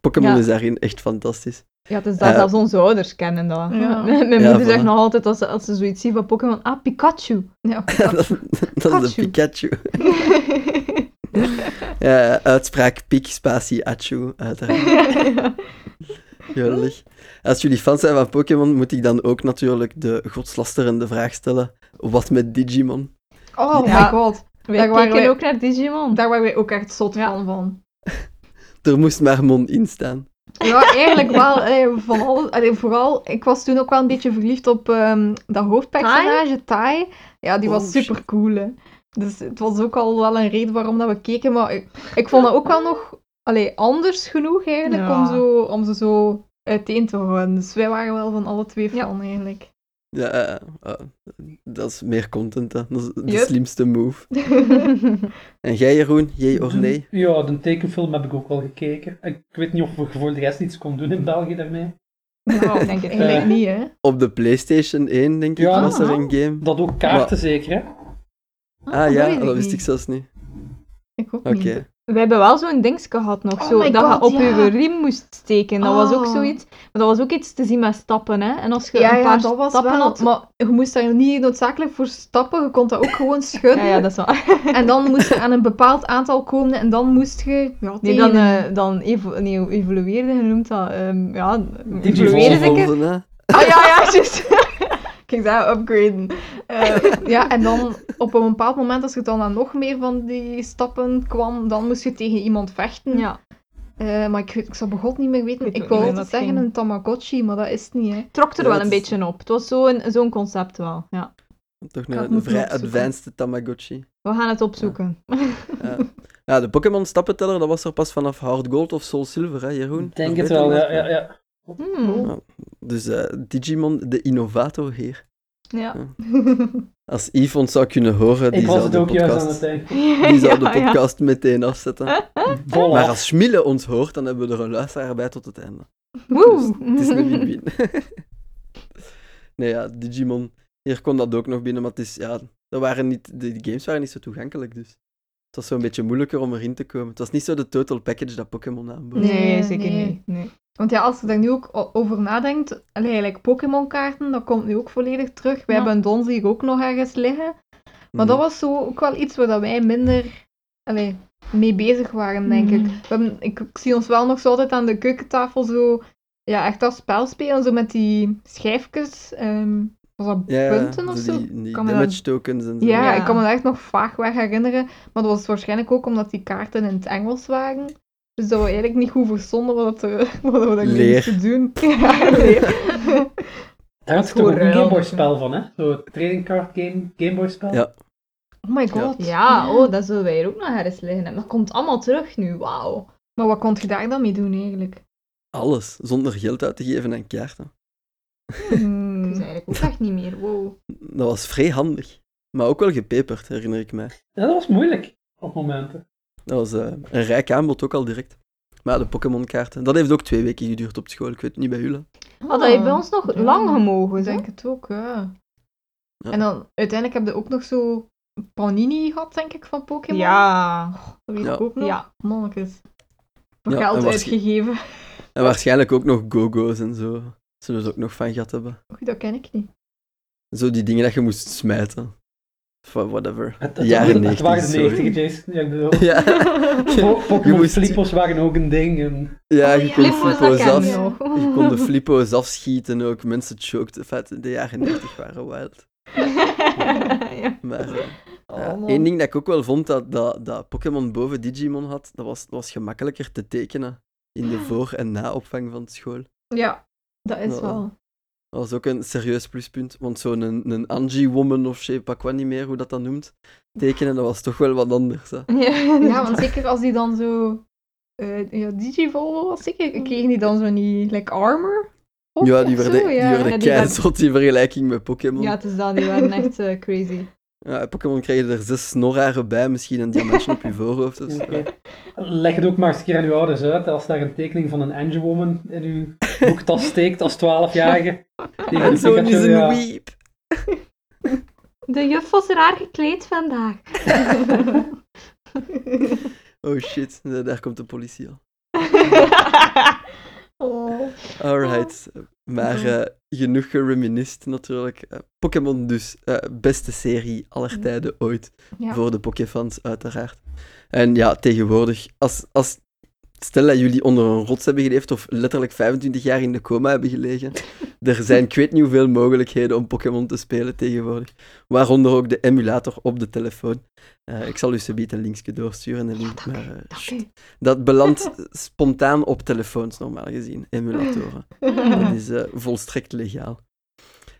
Pokémon Ja. is daarin echt fantastisch. Ja, het is dat Eh, zelfs onze ouders kennen dat. Ja. Mijn Ja, moeder voilà. zegt nog altijd als ze, als ze zoiets zien van Pokémon, ah, Pikachu. Ja, dat, dat is de Pikachu. Ja, uitspraak Pik, spatie, Achu, uiteraard. Geweldig. Als jullie fan zijn van Pokémon, moet ik dan ook natuurlijk de godslasterende vraag stellen. Wat met Digimon? Oh Ja. my god. Wij Daar waren kijken wij- ook naar Digimon. Daar waren wij ook echt zot van van. Er moest maar Mon in staan. Ja, eigenlijk wel. eh, van alle, allee, vooral, ik was toen ook wel een beetje verliefd op ehm, dat hoofdpersonage, Tai. Ja, die was Oh, super cool. Hè. Dus het was ook al wel een reden waarom dat we keken. Maar ik, ik vond dat ook wel nog allee, anders genoeg eigenlijk Ja. om, zo, om ze zo uiteen te houden. Dus wij waren wel van alle twee Ja. fan eigenlijk. Ja, eh, eh, dat is meer content, hè. Dat is de Yep. slimste move. En jij, Jeroen? Jee of nee? Ja, de tekenfilm heb ik ook wel gekeken. Ik weet niet of we voor de rest iets kon doen in België daarmee. Nou, denk het eigenlijk Eh. niet, hè. Op de PlayStation 1, denk ik, Ja. was er een game. Dat ook kaarten zeker, hè? Ah ja, weet dat wist niet. ik zelfs niet. Ik ook Oké. niet. We hebben wel zo'n dingetje gehad nog, Oh zo, dat je op ja. je riem moest steken. Dat was ook Oh. zoiets. Maar dat was ook iets te zien met stappen, hè. En als je Ja, een ja, paar stappen wel. had... Maar je moest daar niet noodzakelijk voor stappen. Je kon dat ook gewoon schudden. Ja, ja, dat is waar. En dan moest je aan een bepaald aantal komen en dan moest je... Ja, Nee, dan, eh, dan evo nee, evolueerde, je noemt dat. ehm ja, evolueerde zeker. Ah ja, ja, juist. Ik ging zeggen upgraden. Eh, ja, en dan op een bepaald moment, als je dan aan nog meer van die stappen kwam, dan moest je tegen iemand vechten. Ja, Eh, maar ik, ik zou begot niet meer weten. Ik Ik altijd dat zeggen ging. een Tamagotchi, maar dat is het niet, hè. trok er Ja, wel het een beetje op. Het was zo'n zo'n concept wel, ja. Toch het een moeten vrij advanced Tamagotchi. We gaan het opzoeken. Ja. ja, de Pokémon stappenteller, dat was er pas vanaf Hard Gold of Soul Silver, hè, Jeroen? Ik denk het wel, ja. ja, ja. Hmm. Dus eh, Digimon, de innovator hier. Ja. Als Yves ons zou kunnen horen, die zou het de ook juist aan podcast, die zou de podcast meteen afzetten. Voilà. Maar als Schmille ons hoort, dan hebben we er een luisteraar bij tot het einde. Woe! Het is een win-win. nee, ja, Digimon. Hier kon dat ook nog binnen, maar het is, ja, er waren niet, de, games waren niet zo toegankelijk, dus het was zo'n beetje moeilijker om erin te komen. Het was niet zo de total package dat Pokémon aanbood. Nee, Nee, zeker nee. niet. Nee. Want ja, als je daar nu ook over nadenkt, eigenlijk Pokémon-kaarten, dat komt nu ook volledig terug. We Ja. hebben een Donzi hier ook nog ergens liggen. Maar Mhm. dat was zo ook wel iets waar dat wij minder allee, mee bezig waren, denk ik. Mhm. We hebben, ik. Ik zie ons wel nog zo altijd aan de keukentafel zo, ja, echt dat spel spelen, zo met die schijfjes. ehm, was dat ja, punten of zo? Die, Kan tokens en zo. Ja, Ja. ik kan me dat echt nog vaag weg herinneren. Maar dat was waarschijnlijk ook omdat die kaarten in het Engels waren. Dus dat we eigenlijk niet goed verstonden wat, het, eh, wat we Leer. moesten doen. Ja, leer. Daar had je toch een ruil. Gameboy spel van, hè? Zo'n trading card game, Gameboy spel. Ja. Oh my god. Ja, oh, dat zullen wij hier ook nog ergens liggen hebben. Dat komt allemaal terug nu, wauw. Maar wat kon je daar dan mee doen eigenlijk? Alles, zonder geld uit te geven en kaarten. Hmm. ik ook echt niet meer. Wow. Dat was vrij handig. Maar ook wel gepeperd, herinner ik mij. Ja, dat was moeilijk op momenten. Dat was eh, een rijk aanbod ook al direct. Maar de Pokémon-kaarten, dat heeft ook twee weken geduurd op school. Ik weet het niet bij jullie. Had dat heeft bij ons nog Ja. lang gemogen, Ik denk het ook, ja. Ja. En dan uiteindelijk heb je ook nog zo Panini gehad, denk ik, van Pokémon. Ja. Dat weet Ja. ik ook nog. Ja. Mannetjes. Nog Ja, geld en uitgegeven. En waarschijnlijk ook nog go-go's en zo. Zullen ze ook nog van gehad hebben. Goed, dat ken ik niet. Zo die dingen dat je moest smijten. Of whatever. Het, De het, jaren het 90. waren de sorry. 90, Jason. Ja, ik bedoel, Ja, Po- Pokémon moest- Flippos waren ook een ding. En... ja Oh, je ja, kon flippo's, af. je kon de flippo's afschieten ook. Mensen choked. Enfin, de jaren 90 waren wild. ja. Maar eh, ja, Oh, man. één ding dat ik ook wel vond dat, dat, dat Pokémon boven Digimon had, dat was, dat was gemakkelijker te tekenen in de voor- en na-opvang van school. Ja, dat is Ja. wel. Dat was ook een serieus pluspunt, want zo'n een, een Angie-woman of je pak wat niet meer hoe dat dan noemt, tekenen, dat was toch wel wat anders. Hè. Ja, Ja, want zeker als die dan zo... eh ja, Digivolvo was zeker, kregen die dan zo niet, like, armor? op Ja, die zo? werden, die ja. werden Ja, die werden- keizot in vergelijking met Pokémon. ja, het is dat. Die waren echt eh, crazy. Pokémon kregen er zes snorharen bij, misschien een diamantje op je voorhoofd. Oké. Leg het ook maar eens een keer aan uw ouders uit. Als daar een tekening van een Angel Woman in uw boektas steekt als 12-jarige. tegen En een zo'n is een ja. weep. De juf was raar gekleed vandaag. Oh shit, daar komt de politie al. Oh. Alright. Maar Zo. eh, genoeg gereminist natuurlijk. Eh, Pokémon dus, eh, beste serie aller tijden ooit. Ja. Voor de Pokéfans, uiteraard. En ja, tegenwoordig, als, als, stel dat jullie onder een rots hebben geleefd of letterlijk 25 jaar in de coma hebben gelegen, er zijn ik weet niet hoeveel mogelijkheden om Pokémon te spelen tegenwoordig. Waaronder ook de emulator op de telefoon. Eh, ik zal u subiet een linkje doorsturen. Een link, maar, eh, dat belandt spontaan op telefoons, normaal gezien, emulatoren. Dat is eh, volstrekt legaal.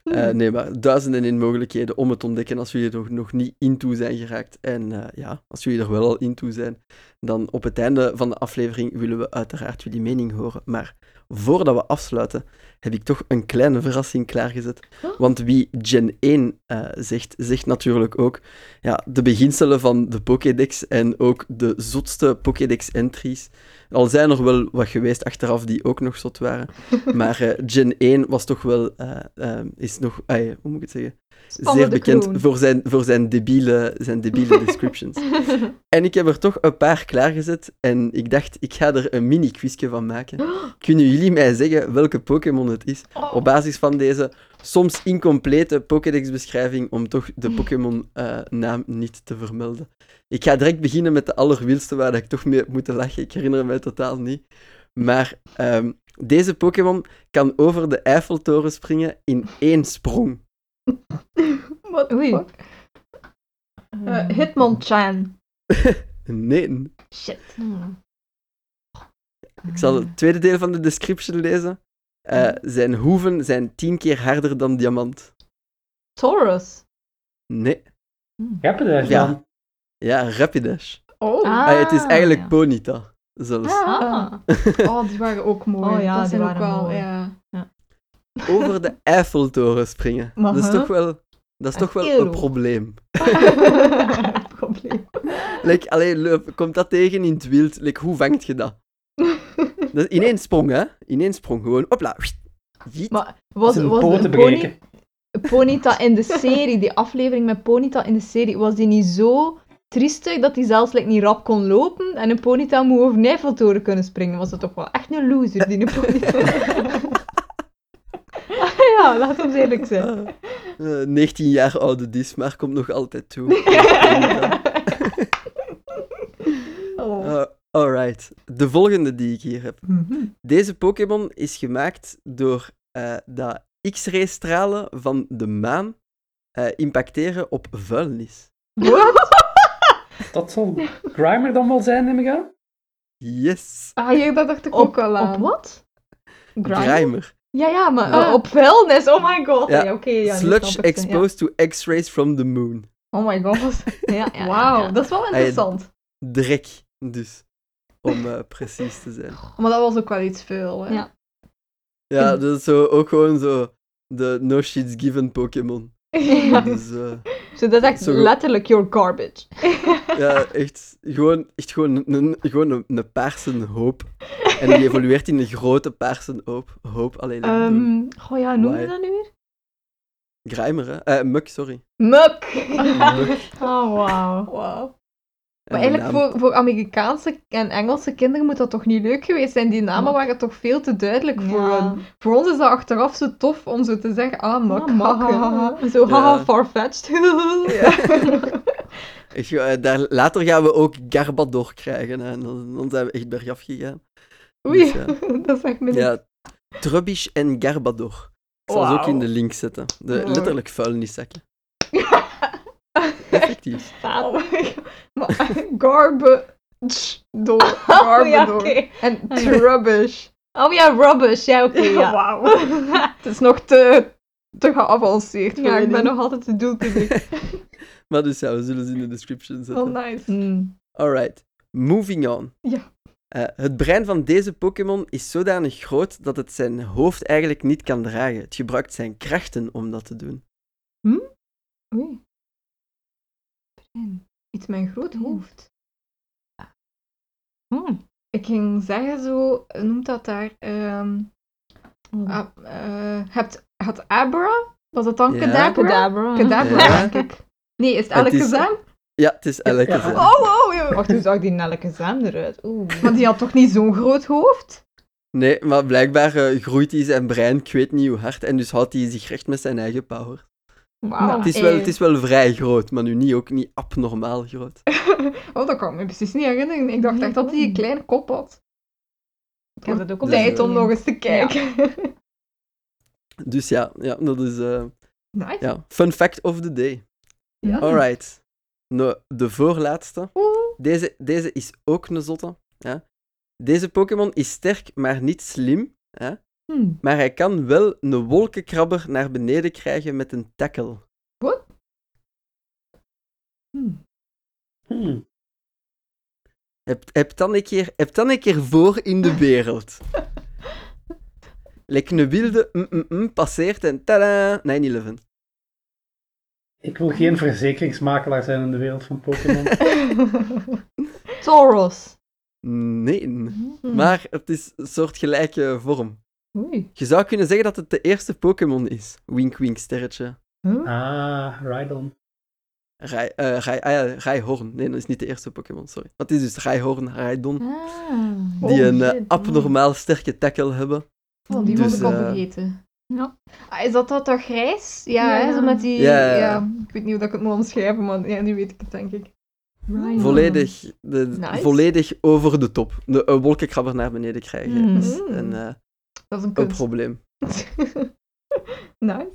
Eh, nee, maar duizenden in mogelijkheden om het te ontdekken als jullie er nog, niet into zijn geraakt. En eh, ja, als jullie er wel al into zijn, dan op het einde van de aflevering willen we uiteraard jullie mening horen. Maar voordat we afsluiten, heb ik toch een kleine verrassing klaargezet. Want wie Gen 1 eh, zegt, zegt natuurlijk ook ja, de beginselen van de Pokédex en ook de zotste Pokédex-entries. Al zijn er wel wat geweest achteraf die ook nog zot waren. Maar eh, Gen 1 was toch wel, eh, is nog, hoe moet ik het zeggen? Zeer bekend voor zijn, voor zijn debiele, zijn debiele descriptions. En ik heb er toch een paar klaargezet en ik dacht, ik ga er een mini-quizje van maken. Kunnen jullie mij zeggen welke Pokémon het is? Op basis van deze soms incomplete Pokédex-beschrijving om toch de Pokémon-naam niet te vermelden. Ik ga direct beginnen met de allerwildste waar ik toch mee heb moeten lachen. Ik herinner me totaal niet. Maar ehm, deze Pokémon kan over de Eiffeltoren springen in één sprong. What the Oei. fuck? Eh, Hitmonchan. Nee. Shit. Ik zal het tweede deel van de description lezen. Eh, zijn hoeven zijn tien keer harder dan diamant. Taurus. Nee. Je dat Ja. dan? Ja, Rapidash. Oh. Ah. Ah, het is eigenlijk ja. Ponyta, zelfs. Ah. oh, die waren ook mooi. Oh ja, dat die zijn ook waren wel, mooi. ja. Over de Eiffeltoren springen. Maar, dat is huh? toch wel, dat is toch wel Eeuw. een probleem. Probleem. Like, allee, komt dat tegen in het wild? Like, hoe vangt je dat? dat in één sprong, hè? In één sprong, gewoon. Hopla. Jiet. Maar was, Zijn was poten de pony, breken. Ponita in de serie, die aflevering met Ponita in de serie, was die niet zo triestig dat hij zelfs like, niet rap kon lopen en een Ponita moet over een Eiffeltoren kunnen springen? Was dat toch wel echt een loser, die een Ja, laat ons eerlijk zijn. Eh, 19 jaar oude Dismar komt nog altijd toe. Oh. Eh, alright. De volgende die ik hier heb. Mhm. Deze Pokémon is gemaakt door eh de X-ray-stralen van de maan eh, impacteren op vuilnis. Dat zal Grimer dan wel zijn, neem ik aan? Yes. Ah, ja, dat dacht ik Op, ook wel aan. op wat? Grimer? Grimer. Ja, ja, maar eh, op vuilnis. Oh my god. Ja. Ja, oké. ja, Sludge exposed to X-rays from the moon. Oh my god. Ja, Wauw, ja. dat is wel interessant. Drek, dus. Om eh, precies te zijn. Maar dat was ook wel iets veel. Hè? Ja. Ja, dat is zo, ook gewoon zo de no shits given Pokémon. Ja. Dus eh, Zo, dat is echt Zo- letterlijk your garbage. ja, echt gewoon, echt gewoon, een, gewoon een, een paarse hoop. En die evolueert in een grote paarse hoop. hoop. Alleen Ehm goh ja, hoe noem je dat nu weer? Grimer, hè? Eh, Muk, sorry. Muk. Muk. Oh, wauw. Wauw. Maar eigenlijk naam- voor, voor Amerikaanse en Engelse kinderen moet dat toch niet leuk geweest zijn? Die namen Ja. waren toch veel te duidelijk voor Ja. hun. Voor ons is dat achteraf zo tof om zo te zeggen, ah, mak, Ah, mak, haha. Zo, haha, Ja. farfetched. Echt, eh, daar, later gaan we ook Garbador krijgen. Hè? En dan, dan zijn we echt bergaf gegaan. Oei, Dus, ja. dat is echt minder. Ja, Trubbish en Garbador. Ik zal ze ook in de link zetten. De, letterlijk vuilniszakken. Effectief. Oh. Maar garbage door, Oh, garbage ja, door. oké. En ja. rubbish. Oh ja, rubbish. Ja, oké, ja. Wauw. Het is nog te, te geavanceerd. Ja, ik ben nog altijd het doel te maar dus ja, we zullen ze in de description zetten. Oh, nice. Hmm. Alright, moving on. Ja. Eh, het brein van deze Pokémon is zodanig groot dat het zijn hoofd eigenlijk niet kan dragen. Het gebruikt zijn krachten om dat te doen. Oei. Iets een groot hoofd. Hmm. Ik ging zeggen zo, noemt dat daar? eh, hebt, had Abra? Was het dan Ja. Kadabra? Kadabra. Kadabra, Ja. denk ik. Nee, is het is- Alakazam? Ja, het is elke Ja. zin. Oh, oh. Wacht, hoe zag die Nelkezam eruit? Oeh. Maar die had toch niet zo'n groot hoofd? Nee, maar blijkbaar eh, groeit hij zijn brein, ik weet niet hoe hard, en dus houdt hij zich recht met zijn eigen power. Het is, wel, het is wel vrij groot, maar nu niet, ook niet abnormaal groot. Oh, dat kan ik me precies niet herinneren. Ik dacht echt dat hij een kleine kop had. Ik heb dat ook op Tijd om nog eens te kijken. Dus ja, ja dat is eh, Nice. ja, fun fact of the day. Ja. Alright. Nou, de voorlaatste. Deze, deze is ook een zotte. Ja. Deze Pokémon is sterk, maar niet slim. Ja. Hmm. Maar hij kan wel een wolkenkrabber naar beneden krijgen met een tackle. Hmm. Hmm. Heb, heb, dan een keer, heb dan een keer voor in de wereld. Like een wilde mm, mm, mm, passeert en tada, 9-11. Ik wil geen verzekeringsmakelaar zijn in de wereld van Pokémon. Tauros. Nee, maar het is een soortgelijke vorm. Oei. Je zou kunnen zeggen dat het de eerste Pokémon is. Wink, wink, sterretje. Ah, Rhydon. Rai, eh, Rai, ah ja. Nee, dat is niet de eerste Pokémon, sorry. Dat is dus Raihorn, Raidon. Ah. Die Oh, een eh, shit, abnormaal sterke tackle hebben. Oh, die Dus, was ik al eh, vergeten. Ja. Ah, is dat dat toch grijs? Ja, Ja. Hè, zo met die... Ja, Ja, ja, ja. Ik weet niet hoe dat ik het moet omschrijven, maar ja, nu weet ik het, denk ik. Right. Volledig, de, Nice. volledig over de top. De een wolkenkrabber naar beneden krijgen Mm. een, eh, Dat is een probleem. nice.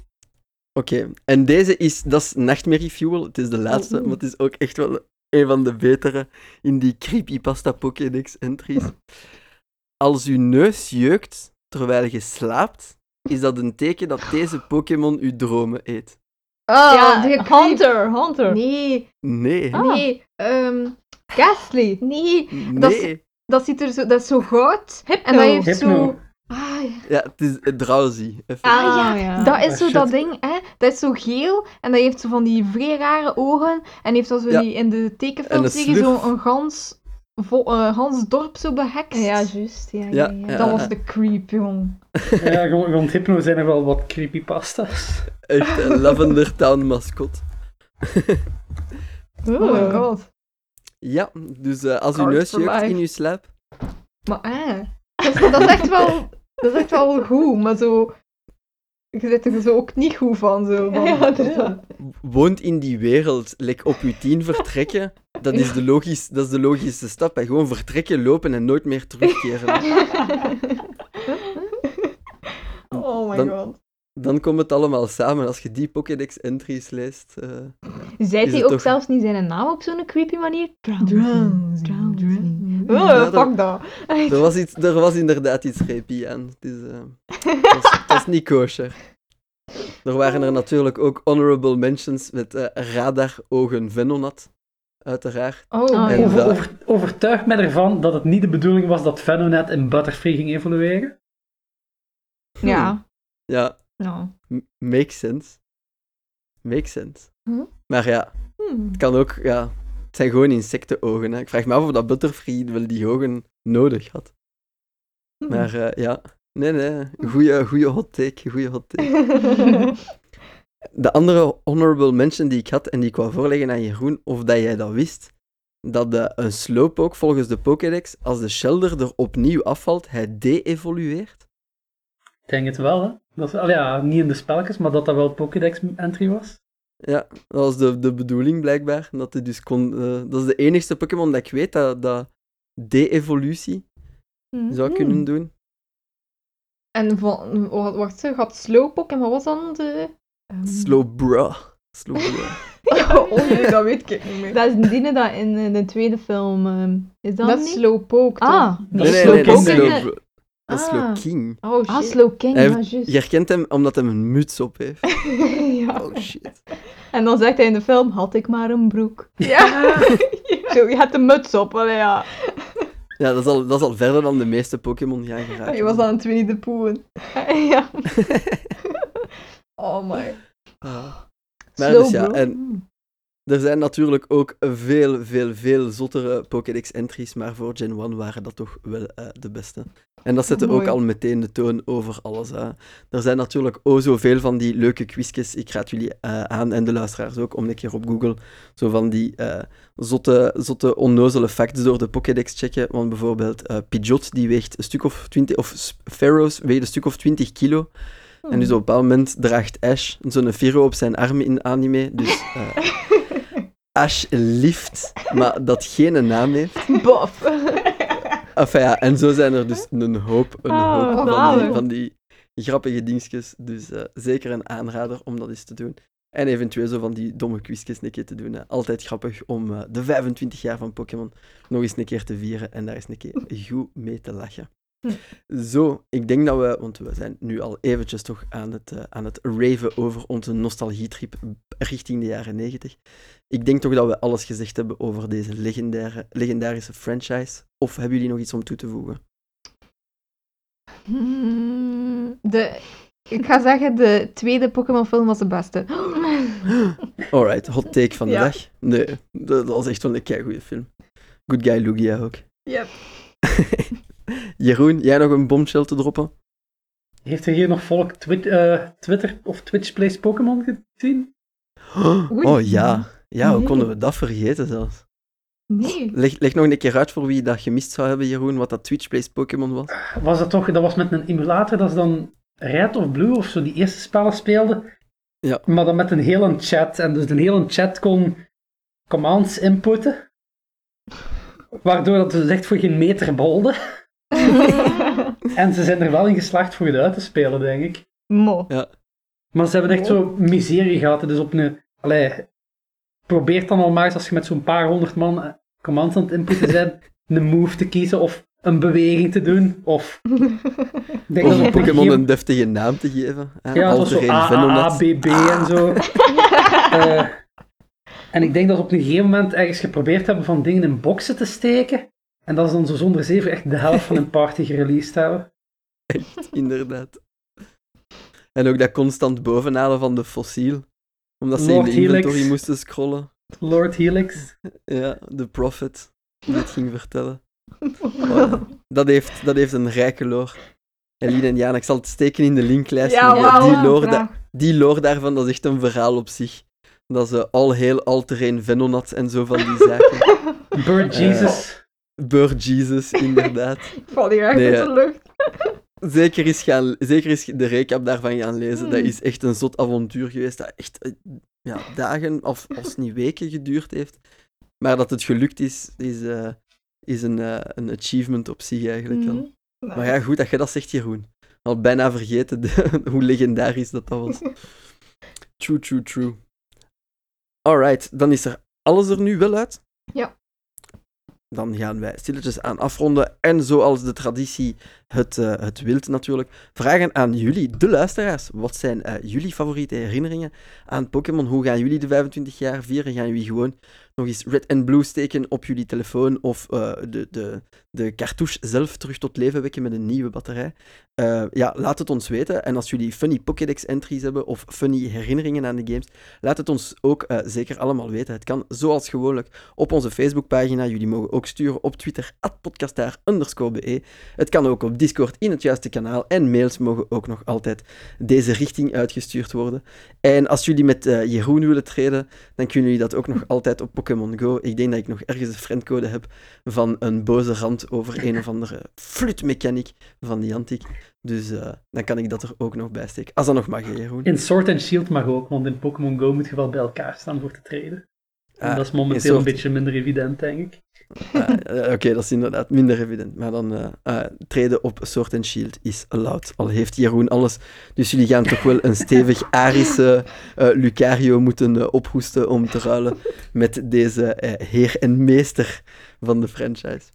Oké, en deze is, dat is Nachtmerrie Fuel. Het is de laatste, Oh, maar het is ook echt wel een van de betere in die creepypasta Pokédex entries. Als uw neus jeukt terwijl je slaapt, is dat een teken dat deze Pokémon uw dromen eet. Ah, ja, die Hunter, Hunter. Nee, Nee, Ah. nee. ehm Ghastly. Nee, dat is- nee. dat ziet er zo... Dat is zo goud. Hypno. En dat heeft Hypno. zo... Ah, ja. Ja, het is drowsy. Even. Ah, ja, ja. dat is Ah, zo shit. dat ding, hè. Dat is zo geel en dat heeft zo van die vrij rare ogen en heeft zo Ja. die, in de tekenfilm zie je slurf. zo een gans, vo, eh, gans dorp zo behekst. Ja, juist. Ja, ja, Ja, ja. ja. Dat was de creep, jong. Ja, rond, rond Hypno zijn er wel wat creepypasta's. Echt een Lavender Town mascot. Oh my god. Ja, dus eh, als Cards neus jeukt life. in uw slaap, Maar eh, dat, is, dat is echt wel, dat is echt wel goed, maar zo... Je zit er zo ook niet goed van, zo. Van, Ja, inderdaad. woont in die wereld, like op uw tien vertrekken, dat is de, logisch, dat is de logische stap. Hè. Gewoon vertrekken, lopen en nooit meer terugkeren. oh my Dan- god. Dan komt het allemaal samen. Als je die Pokédex-entries leest... eh, Zei Is hij ook toch- zelfs niet zijn naam op zo'n creepy manier? Drowsy. Oh, Ja, dat- fuck dat. er, was iets, er was inderdaad iets rapey aan. Het is, eh, dat, is, dat is niet kosher. Er waren er natuurlijk ook honorable mentions met eh radar, ogen, Venonat. Uiteraard. Oh, Oh, En ja. Over, overtuig mij ervan dat het niet de bedoeling was dat Venonet in Butterfree ging evolueren. ja. Ja, Nou. M- makes sense. Makes sense. Hm? Maar ja, Hmm. het kan ook, ja, het zijn gewoon insectenogen. Hè. Ik vraag me af of dat Butterfree wel die ogen nodig had. Hmm. Maar eh, ja, nee, nee, goeie, goeie hot take, goeie hot take. De andere honorable mention die ik had en die ik wou voorleggen aan Jeroen, of dat jij dat wist, dat de, een slowpoke volgens de Pokédex, als de shelder er opnieuw afvalt, hij de-evolueert. Ik denk het wel, hè. Dat al ja, niet in de spelletjes, maar dat dat wel Pokédex-entry was. Ja, dat was de, de bedoeling blijkbaar. Dat, hij dus kon, eh, dat is de enigste Pokémon dat ik weet dat, dat de-evolutie Hmm. zou kunnen doen. En van, wa- wacht, ze had Slowpoke en wat was dan de... ehm, Slowbra. Slowbra. oh nee, dat weet ik niet meer. Dat is een diene dat in eh, de tweede film... ehm, is dat Dat niet? is Slowpoke, toch? Ah, Dat Nee, is nee, nee, is Ah. Slowking. Oh Ah, shit. Slow King, Hij ja, heeft- juist. Je herkent hem omdat hij een muts op heeft. ja. Oh shit. En dan zegt hij in de film, had ik maar een broek. Ja. Zo, je hebt de muts op, wel ja. Ja, dat is al, dat is al verder dan de meeste Pokémon gaan geraken. Je was aan het Winnie de Pooh. ja. Oh my. Ah. Maar Slow, dus ja, bro. en er zijn natuurlijk ook veel, veel, veel zottere Pokédex-entries, maar voor Gen 1 waren dat toch wel eh, de beste. En dat zette ook al meteen de toon over alles. hè. Er zijn natuurlijk o zoveel van die leuke quizjes. Ik raad jullie eh, aan, en de luisteraars ook, om een keer op Google zo van die eh, zotte, zotte, onnozele facts door de Pokédex checken. Want bijvoorbeeld Pidgeot, die weegt een stuk of 20, of Pharaohs weegt een stuk of 20 kilo. En dus op een bepaald moment draagt Ash zo'n Firo op zijn arm in anime. Dus Ash lift, maar dat geen naam heeft. Bof. Enfin ja, en zo zijn er dus een hoop, een Ah, hoop van, die, zalig. van die grappige dingetjes. Dus eh, zeker een aanrader om dat eens te doen. En eventueel zo van die domme quizjes een keer te doen. hè. Altijd grappig om eh, de 25 jaar van Pokémon nog eens een keer te vieren en daar eens een keer goed mee te lachen. Zo, ik denk dat we, want we zijn nu al eventjes toch aan het, eh, aan het raven over onze nostalgietrip richting de jaren 90. Ik denk toch dat we alles gezegd hebben over deze legendaire, legendarische franchise. Of hebben jullie nog iets om toe te voegen? Hmm, De, ik ga zeggen, de tweede Pokémon film was de beste. Alright, hot take van de Ja. dag. Nee, dat, dat was echt wel een goede film. Good guy Lugia ook. Yep. Jeroen, jij nog een bombshell te droppen? Heeft er hier nog volk Twi- eh, Twitter of Twitch Plays Pokémon gezien? Oh ja, ja, hoe konden we dat vergeten zelfs? Nee. Leg, leg nog een keer uit voor wie dat gemist zou hebben, Jeroen, wat dat Twitch Plays Pokémon was. Was dat toch, dat was met een emulator dat ze dan Red of Blue of zo die eerste spellen speelden. Ja. Maar dan met een hele chat. En dus de hele chat kon commands inputten. Waardoor dat dus echt voor geen meter bolde. En ze zijn er wel in geslaagd voor het uit te spelen, denk ik. Mo. Maar ze hebben echt zo miserie gehad. Dus op een... Allee, probeer dan al maar eens als je met zo'n paar honderd man eh, commands aan het inputten bent, een move te kiezen of een beweging te doen. Of... Denk Of dat Pokémon een deftige naam te geven. hè. Ja, zoals zo. B, B en zo. Eh, en ik denk dat ze op een gegeven moment ergens geprobeerd hebben van dingen in boxen te steken. En dat ze dan zo zonder zeven echt de helft van hun party gereleased hebben. Inderdaad. En ook dat constant bovenhalen van de fossiel. Omdat ze Lord in de inventory Helix. moesten scrollen. Lord Helix. Ja, de Prophet die het ging vertellen. Oh, dat, heeft, dat heeft een rijke lore. Eline en Jana, ik zal het steken in de linklijst. Ja, die, lore da- graag. die lore daarvan, dat is echt een verhaal op zich. Dat ze al heel altereen Venonat en zo van die zaken. Bird Eh, Jesus. Bird Jesus, inderdaad. Ik val hier echt Nee, uit de lucht. Zeker is, gaan, zeker is de recap daarvan gaan lezen. Dat Hmm. is echt een zot avontuur geweest. Dat echt eh, ja, dagen, of als niet weken geduurd heeft. Maar dat het gelukt is, is, eh, is een, eh, een achievement op zich eigenlijk al. Mhm. Maar ja, goed dat je dat zegt, Jeroen. Al bijna vergeten de- hoe legendarisch dat, dat was. True, true, true. Alright, dan is er alles er nu wel uit. Ja. Dan gaan wij stilletjes aan afronden. En zoals de traditie het, eh, het wilt natuurlijk, vragen aan jullie, de luisteraars. Wat zijn eh, jullie favoriete herinneringen aan Pokémon? Hoe gaan jullie de 25 jaar vieren? Gaan jullie gewoon nog eens red en blue steken op jullie telefoon of uh, de, de, de cartouche zelf terug tot leven wekken met een nieuwe batterij. Uh, ja, laat het ons weten. En als jullie funny Pokédex-entries hebben of funny herinneringen aan de games, laat het ons ook uh, zeker allemaal weten. Het kan zoals gewoonlijk op onze Facebookpagina. Jullie mogen ook sturen op Twitter. Het kan ook op Discord in het juiste kanaal. En mails mogen ook nog altijd deze richting uitgestuurd worden. En als jullie met uh, Jeroen willen treden, dan kunnen jullie dat ook nog altijd op Pokémon Go. Ik denk dat ik nog ergens een friendcode heb van een boze rand over een of andere flutmechaniek van Niantic. Dus uh, dan kan ik dat er ook nog bij steken. Als dat nog mag, Jeroen. In Sword and Shield mag ook, want in Pokémon Go moet je wel bij elkaar staan voor te treden. Ah, dat is momenteel een beetje minder evident, denk ik. Uh, Oké, okay, dat is inderdaad minder evident. Maar dan uh, treden op Sword and Shield is allowed. Al heeft Jeroen alles. Dus jullie gaan toch wel een stevig Arische Lucario moeten ophoesten om te ruilen met deze heer en meester van de franchise.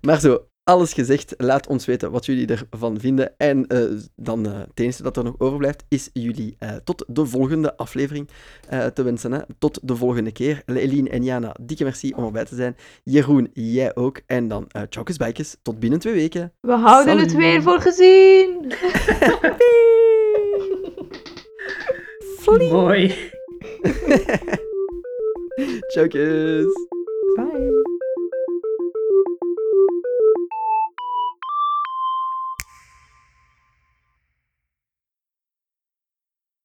Maar zo, alles gezegd. Laat ons weten wat jullie ervan vinden. En uh, dan uh, het enige dat er nog overblijft, is jullie uh, tot de volgende aflevering te wensen. Hè. Tot de volgende keer. Eline en Jana, dikke merci om erbij te zijn. Jeroen, jij ook. En dan uh, Chokes Bijkes, tot binnen twee weken. We houden Salut. het weer voor gezien. Mooi. Chokes. Bye.